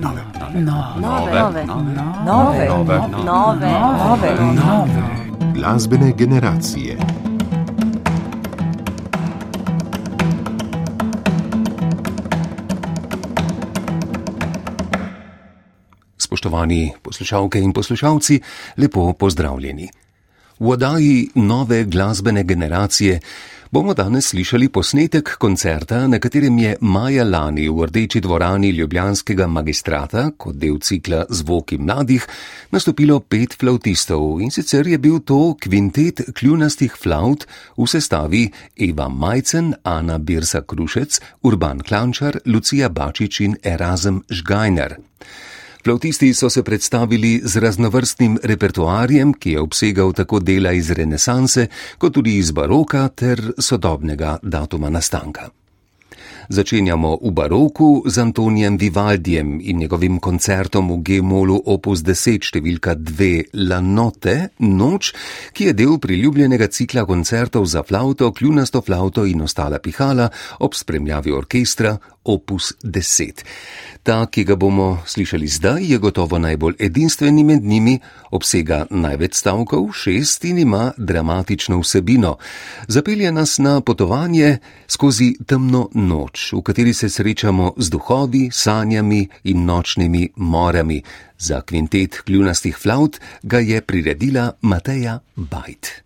nove, nove, Nove. nove, nove. Glasbene generacije. Spoštovani poslušalke in poslušalci, lepo pozdravljeni. V oddaji nove glasbene generacije bomo danes slišali posnetek koncerta, na katerem je maja lani v rdeči dvorani Ljubljanskega magistrata kot del cikla Zvoki mladih nastopilo pet flautistov in sicer je bil to kvintet kljunastih flaut v sestavi Eva Majcen, Ana Birsa Krušec, Urban Klančar, Lucija Bačič in Erasem Žgajner. Flautisti so se predstavili z raznovrstnim repertoarjem, ki je obsegal tako dela iz renesanse, kot tudi iz baroka ter sodobnega datuma nastanka. Začenjamo v baroku z Antonijem Vivaldijem in njegovim koncertom v G-molu opus 10 številka 2 La Note, Noč, ki je del priljubljenega cikla koncertov za flauto, kljunasto flauto in ostala pihala ob spremljavi orkestra opus 10. Ta, ki ga bomo slišali zdaj, je gotovo najbolj edinstveni med njimi, obsega največ stavkov, šest in ima dramatično vsebino. Zapelje nas na potovanje skozi temno noč, v kateri se srečamo z duhovi, sanjami in nočnimi morami. Za kvintet kljunastih flaut ga je priredila Mateja Bajt.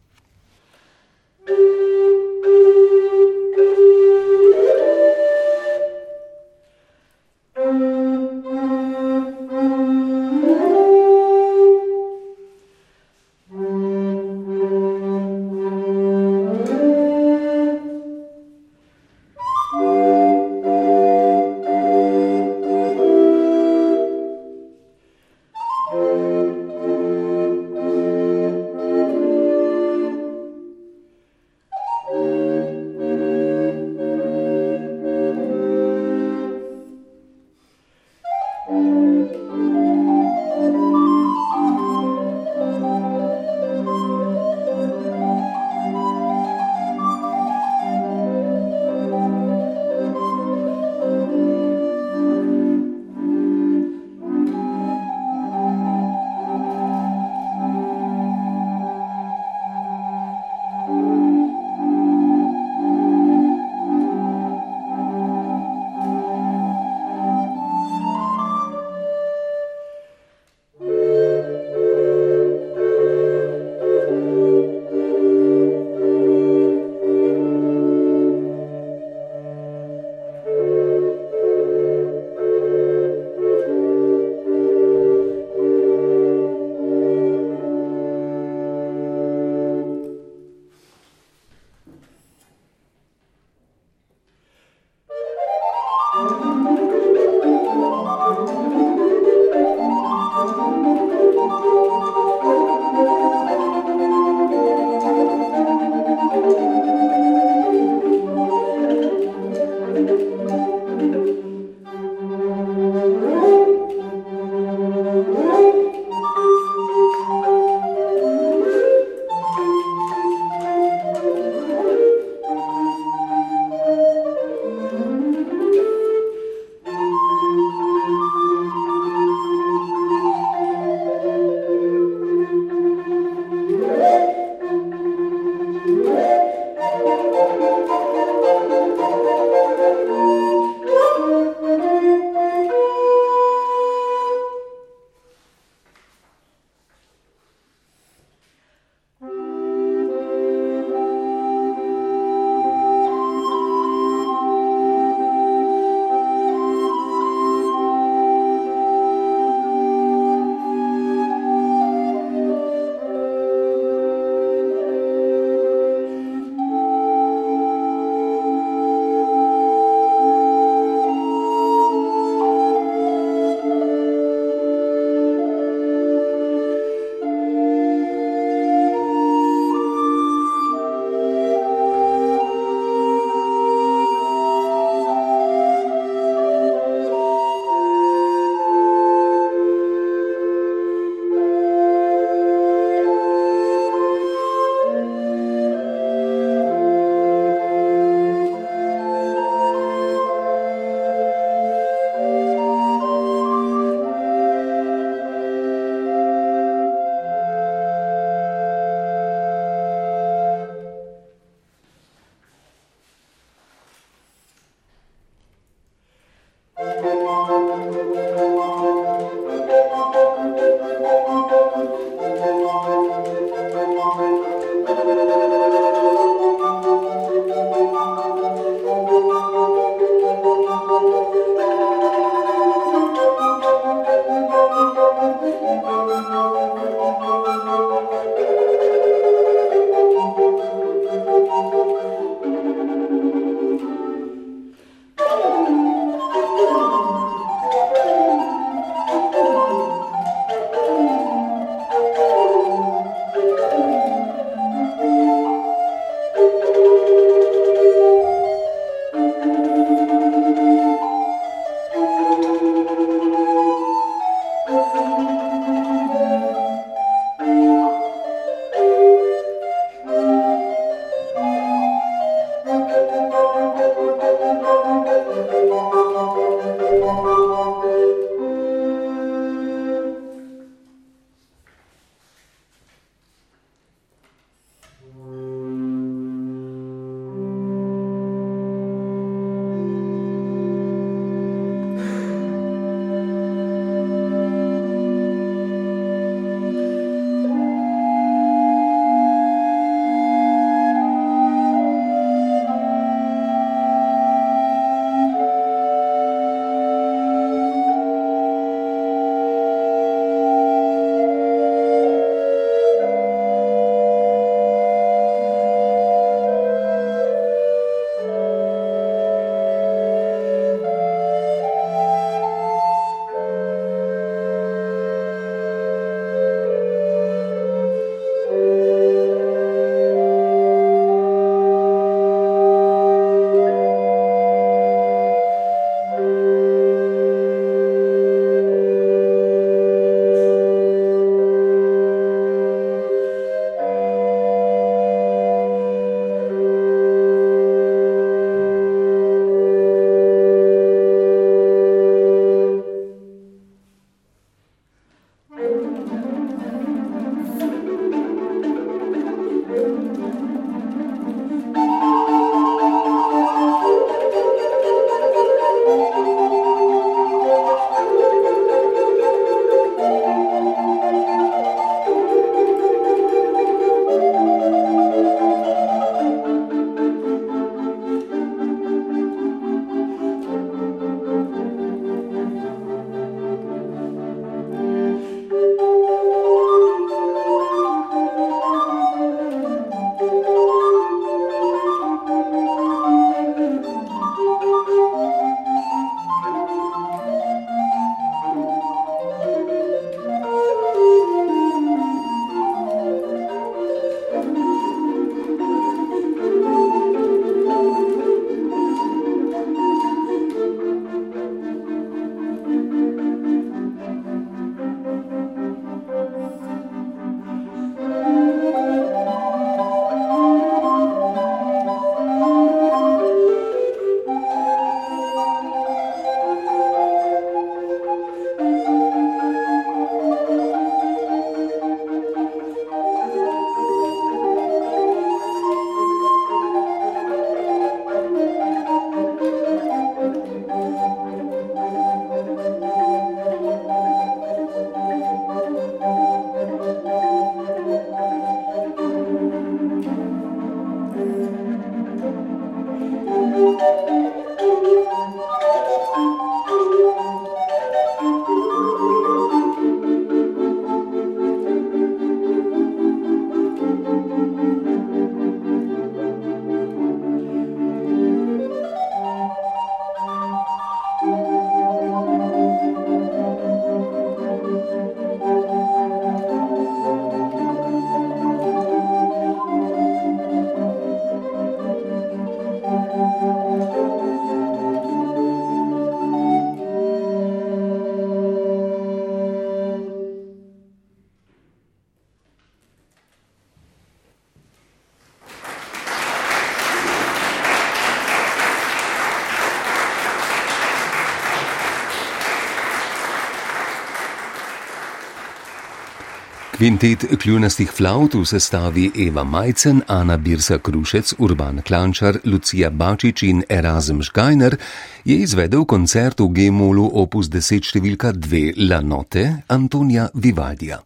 Kvintet kljunastih flaut v sestavi Eva Majcen, Ana Birsa Krušec, Urban Klančar, Lucija Bačič in Erasm Škajner je izvedel koncert v G-molu opus 10 številka 2 La Note Antonija Vivaldija.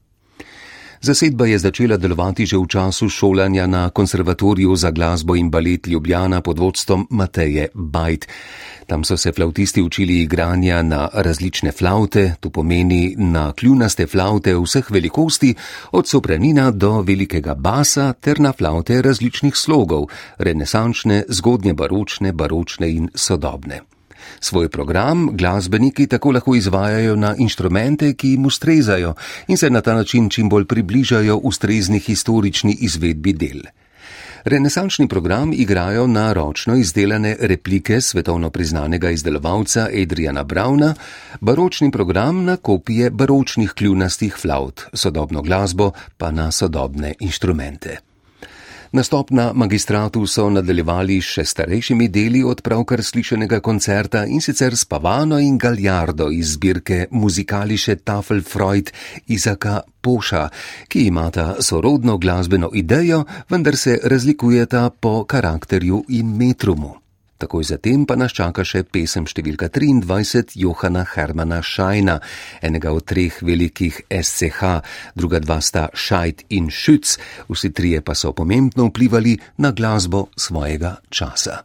Zasedba je začela delovati že v času šolanja na Konservatoriju za glasbo in balet Ljubljana pod vodstvom Mateje Bajt. Tam so se flautisti učili igranja na različne flaute, to pomeni na kljunaste flaute vseh velikosti, od sopranina do velikega basa ter na flaute različnih slogov, renesančne, zgodnje baročne, baročne in sodobne. Svoj program glasbeniki tako lahko izvajajo na inštrumente, ki jim ustrezajo in se na ta način čim bolj približajo ustrezni historični izvedbi del. Renesančni program igrajo na ročno izdelane replike svetovno priznanega izdelovalca Adriana Brauna, baročni program na kopije baročnih kljunastih flaut, sodobno glasbo pa na sodobne inštrumente. Nastop na magistratu so nadaljevali še starejšimi deli od pravkar slišenega koncerta in sicer s Pavano in Galjardo iz zbirke muzikališe Tafel Freud Izaka Poša, ki imata sorodno glasbeno idejo, vendar se razlikujeta po karakterju in metrumu. Takoj zatem pa nas čaka še pesem številka 23 Johana Hermana Šajna, enega od treh velikih SCH, druga dva sta Šajt in Šüc, vsi trije pa so pomembno vplivali na glasbo svojega časa.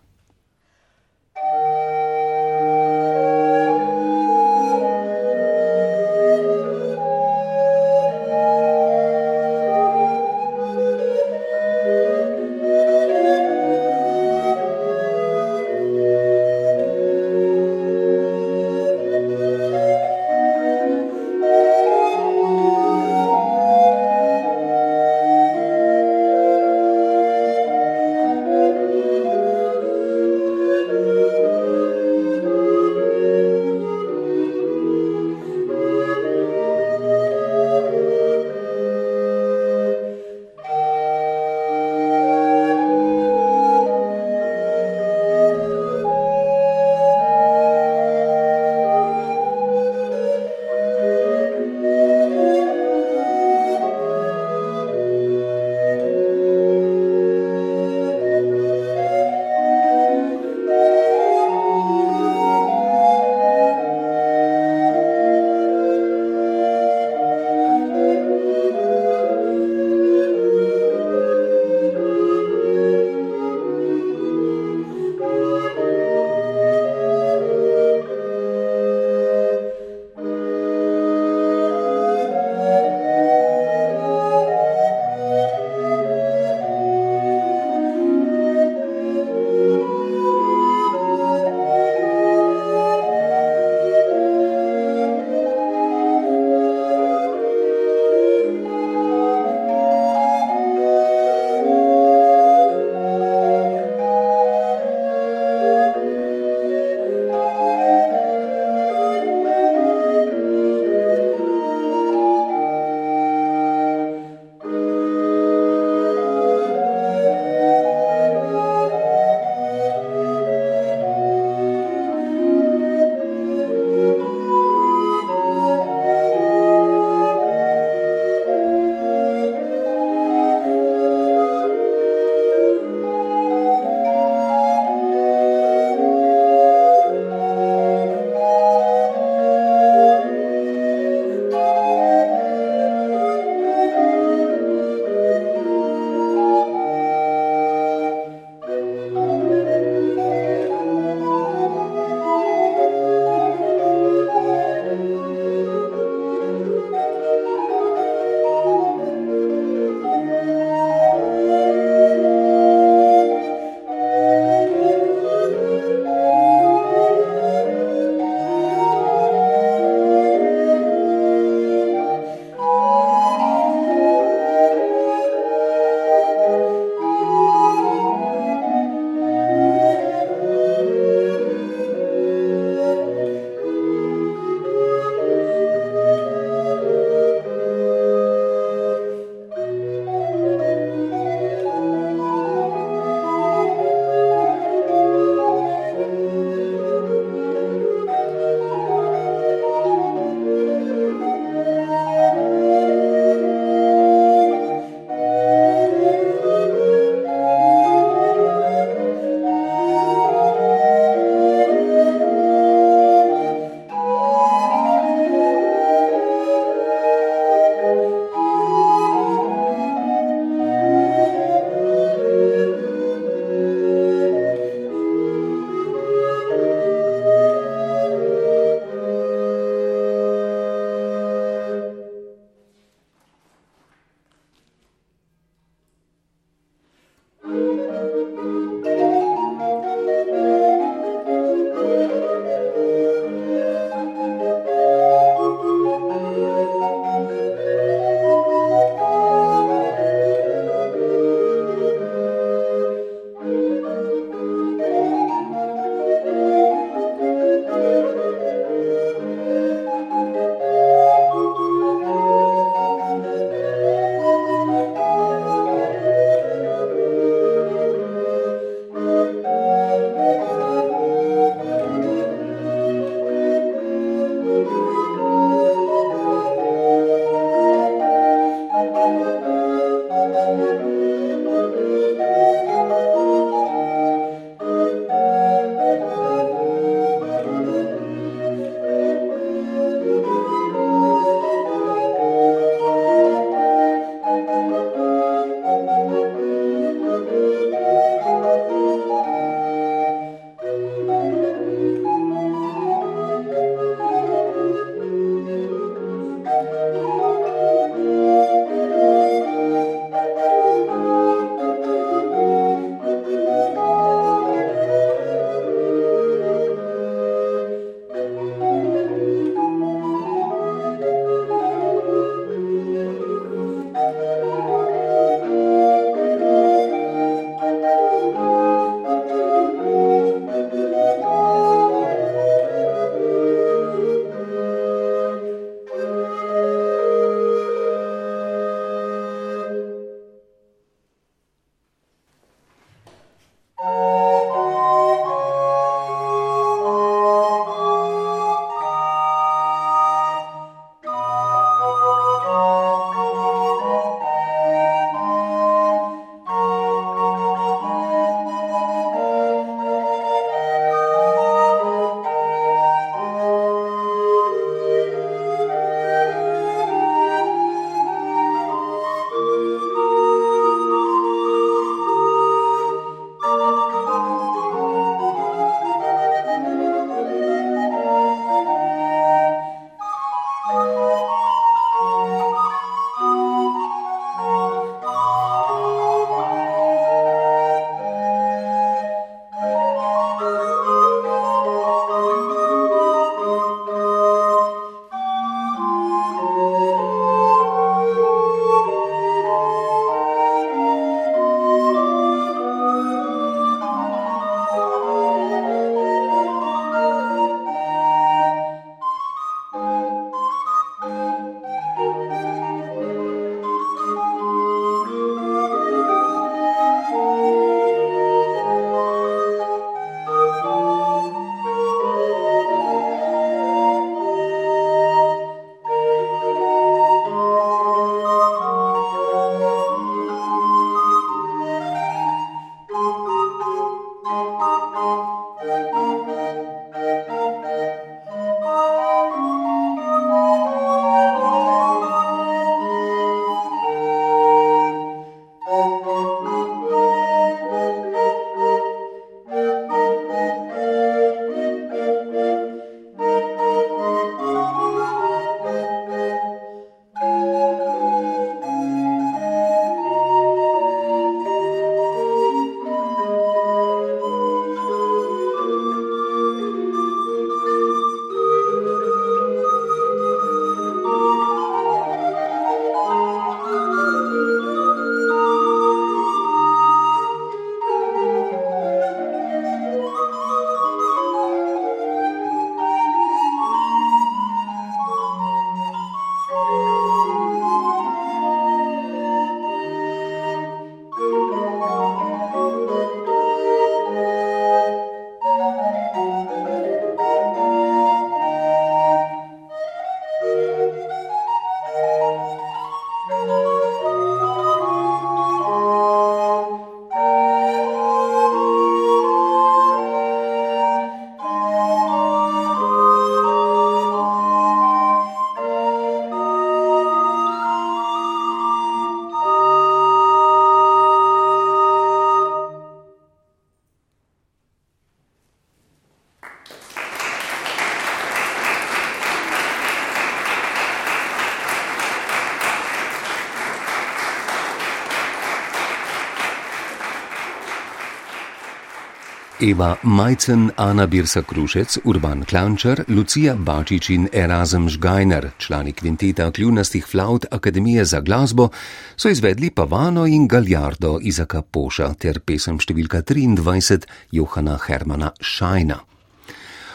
Eva Majcen, Ana Birsa Krušec, Urban Klančar, Lucija Bačič in Erasm Žgajner, člani kvinteta kljunastih flaut Akademije za glasbo, so izvedli Pavano in Galjardo Izaka Poša ter pesem številka 23 Johana Hermana Šajna.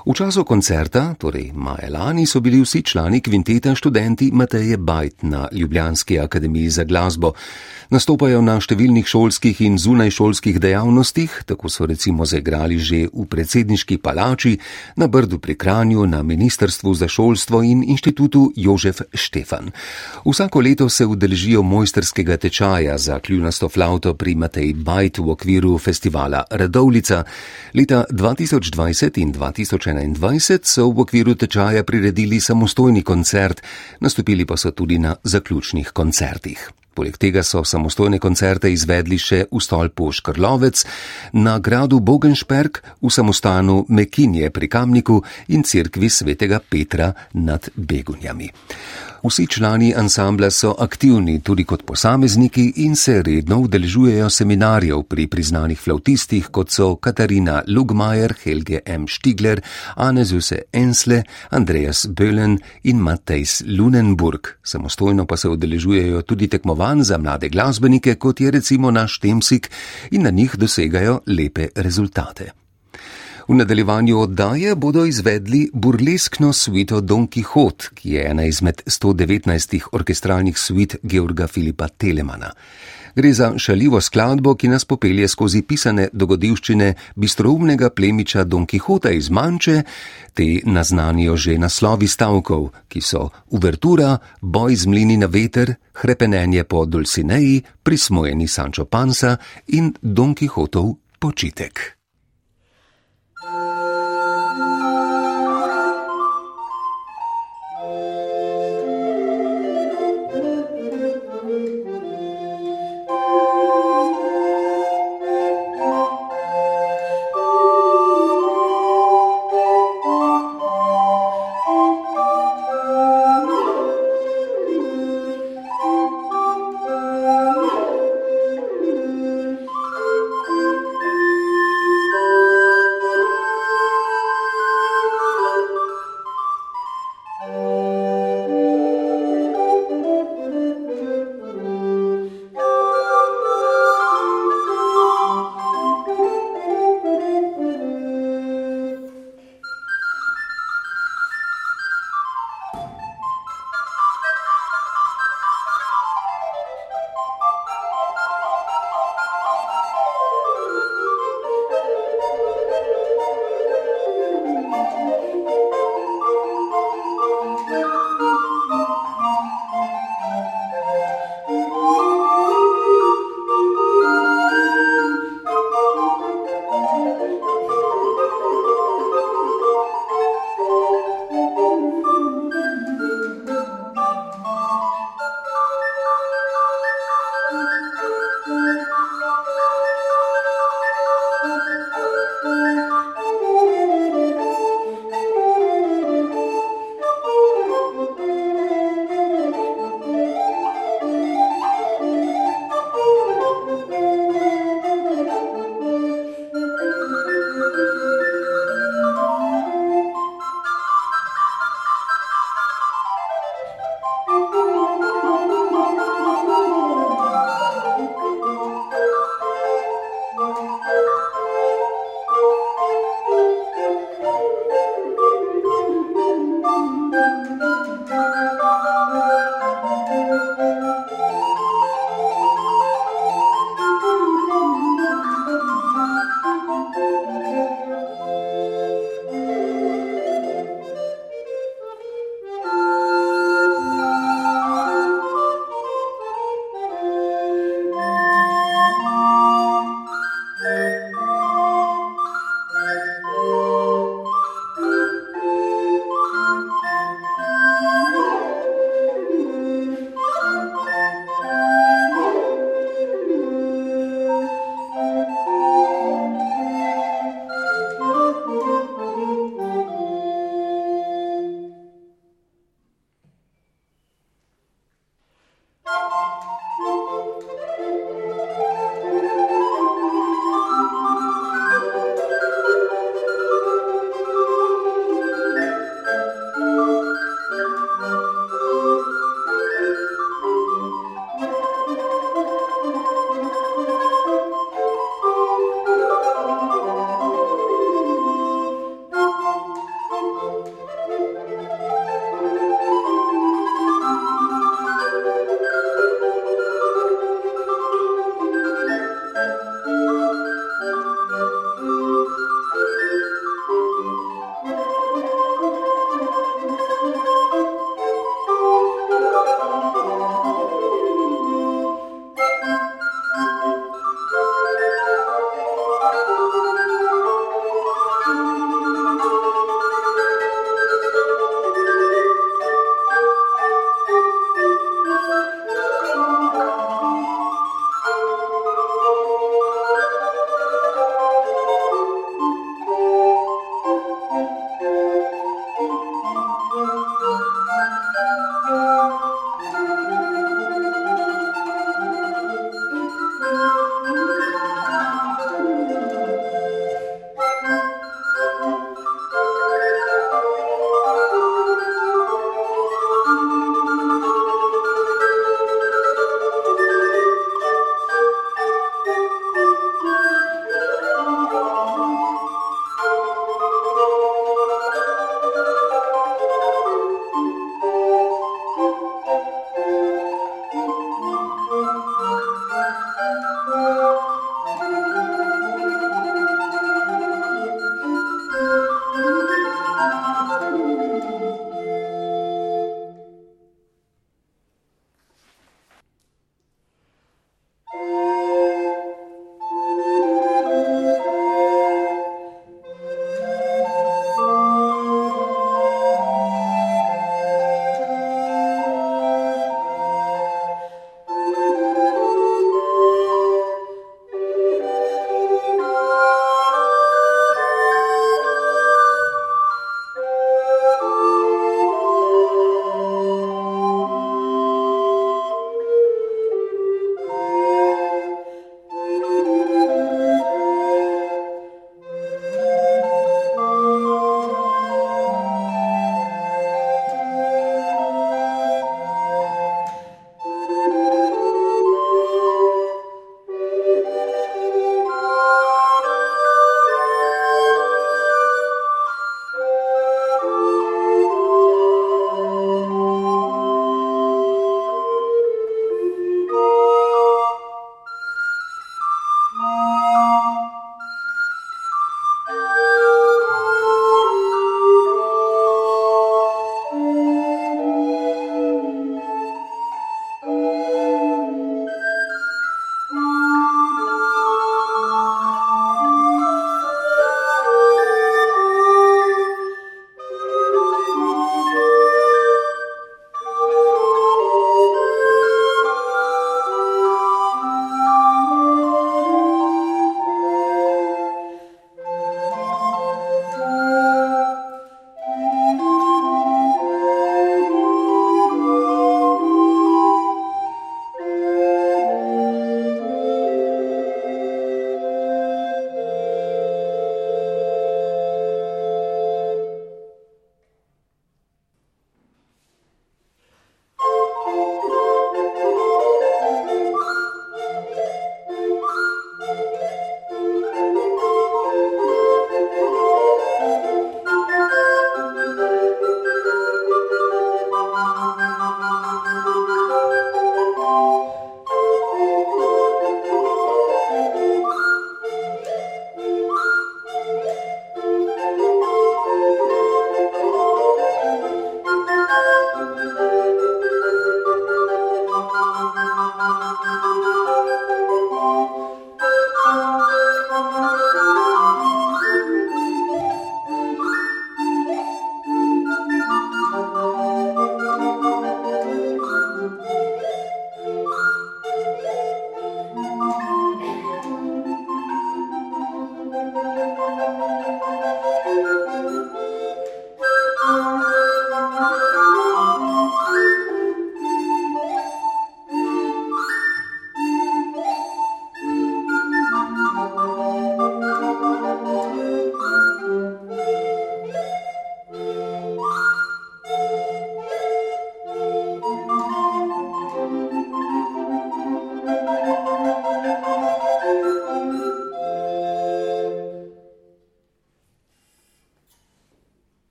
V času koncerta, torej maja lani, so bili vsi člani kvinteta študenti Mateje Bajt na Ljubljanski akademiji za glasbo. Nastopajo na številnih šolskih in zunajšolskih dejavnostih, tako so recimo zaigrali že v predsedniški palači, na Brdu pri Kranju, na Ministrstvu za šolstvo in inštitutu Jožef Štefan. Vsako leto se udeležijo mojsterskega tečaja za kljunasto flauto pri Mateji Bajt v okviru festivala Radovlica. Leta 2020 in 2021 so v okviru tečaja priredili samostojni koncert, nastopili pa so tudi na zaključnih koncertih. Poleg tega so samostojne koncerte izvedli še v stolpu Škrlovec, na gradu Bogenšperk, v samostanu Mekinje pri Kamniku in cerkvi svetega Petra nad Begunjami. Vsi člani ansambla so aktivni tudi kot posamezniki in se redno udeležujejo seminarjev pri priznanih flautistih, kot so Katarina Lugmajer, Helge M. Stigler, Anezuse Ensle, Andreas Bölen in Matejs Lunenburg. Samostojno pa se udeležujejo tudi tekmovanj za mlade glasbenike, kot je recimo naš Temsik, in na njih dosegajo lepe rezultate. V nadaljevanju oddaje bodo izvedli burleskno svito Don Quixote, ki je ena izmed 119 orkestralnih svit Georga Filipa Telemana. Gre za šaljivo skladbo, ki nas popelje skozi pisane dogodivščine bistroumnega plemiča Don Quixota iz Manče, te naznanijo že naslovi stavkov, ki so Uvertura, Boj z mlini na veter, Hrepenenje po Dulcineji, Prismojeni Sancho Pansa in Don Quixotov počitek.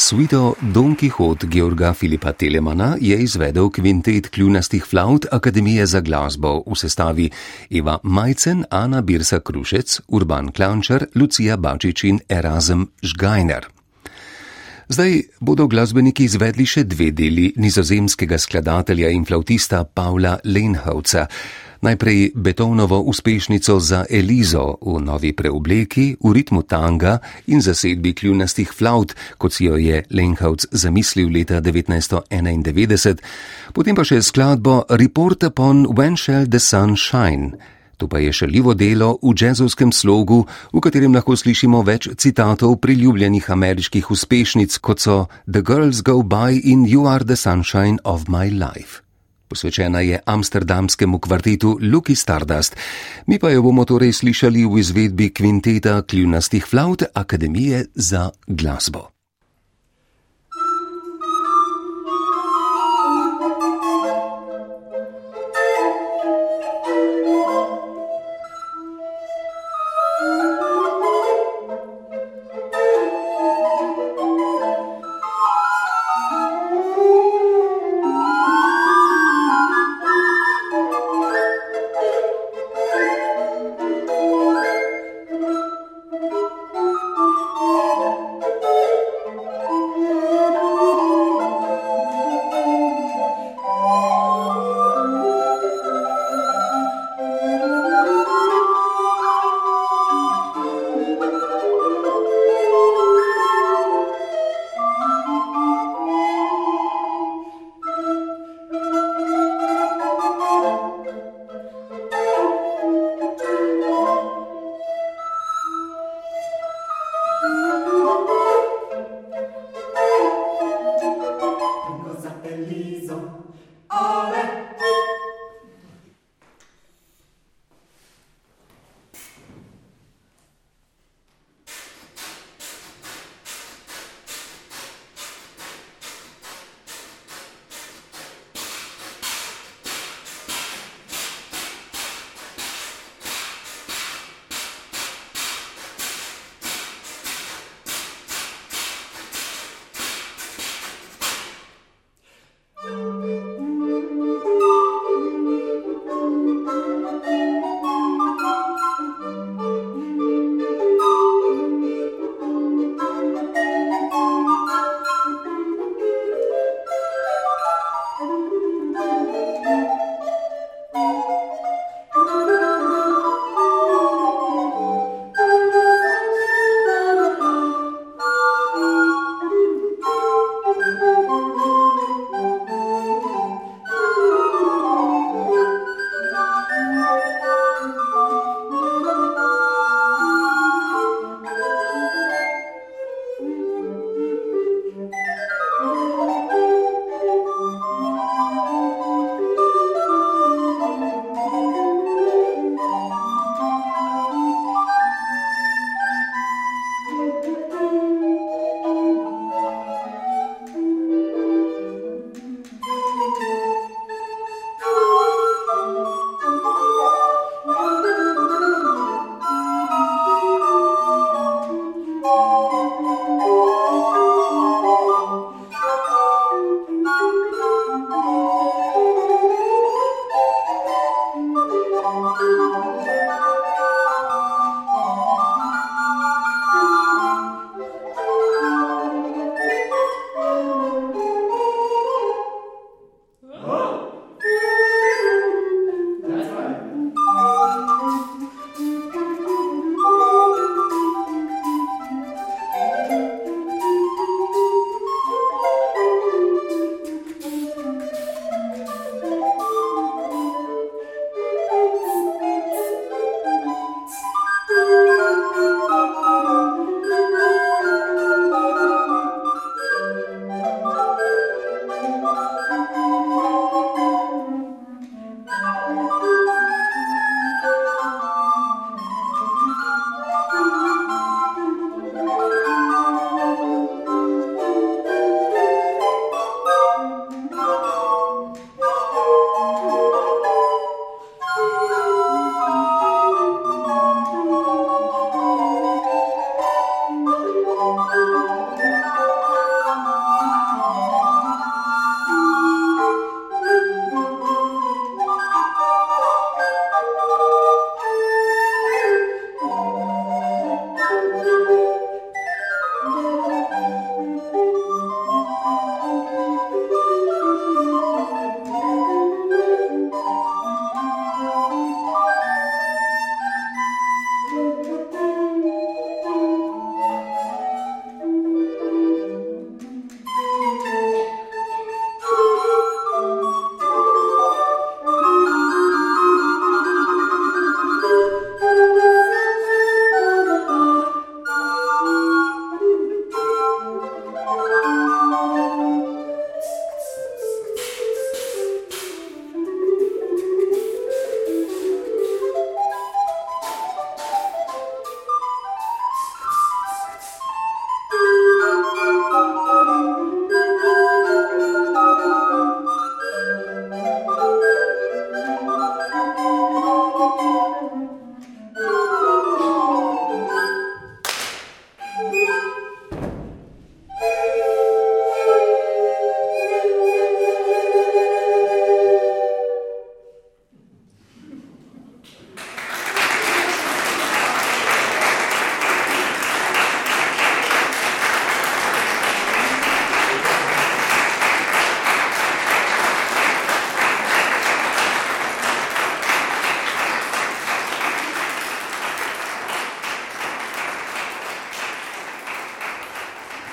Svito Don Quixote Georga Filipa Telemana je izvedel kvintet kljunastih flaut Akademije za glasbo v sestavi Eva Majcen, Ana Birsa Krušec, Urban Klančar, Lucija Bačič in Erasm Žgajner. Zdaj bodo glasbeniki izvedli še dve deli nizozemskega skladatelja in flautista Paula Lenhovca. Najprej Beethovnovo uspešnico za Elizo v novi preobleki, v ritmu tanga in zasedbi kljunastih flaut, kot si jo je Lenhavc zamislil leta 1991, potem pa še skladbo Report upon When Shall the Sun Shine. To pa je šaljivo delo v džezovskem slogu, v katerem lahko slišimo več citatov priljubljenih ameriških uspešnic, kot so The Girls Go By in You Are the Sunshine of My Life posvečena je amsterdamskemu kvartetu Luki Stardust, mi pa jo bomo torej slišali v izvedbi kvinteta kljunastih flaut Akademije za glasbo.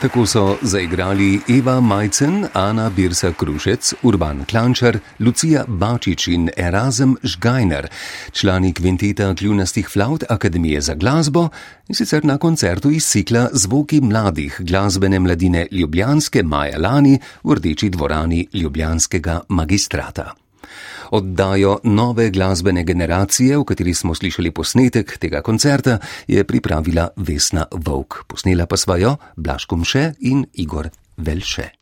Tako so zaigrali Eva Majcen, Ana Birsa Krušec, Urban Klančar, Lucija Bačič in Erasem Žgajner, člani kvinteta kljunastih flaut Akademije za glasbo in sicer na koncertu iz cikla Zvoki mladih glasbene mladine Ljubljanske maja lani v rdeči dvorani Ljubljanskega magistrata. Oddajo nove glasbene generacije, v kateri smo slišali posnetek tega koncerta, je pripravila Vesna Vovk. Posnela pa sva jo Blaškom še in Igor Velše.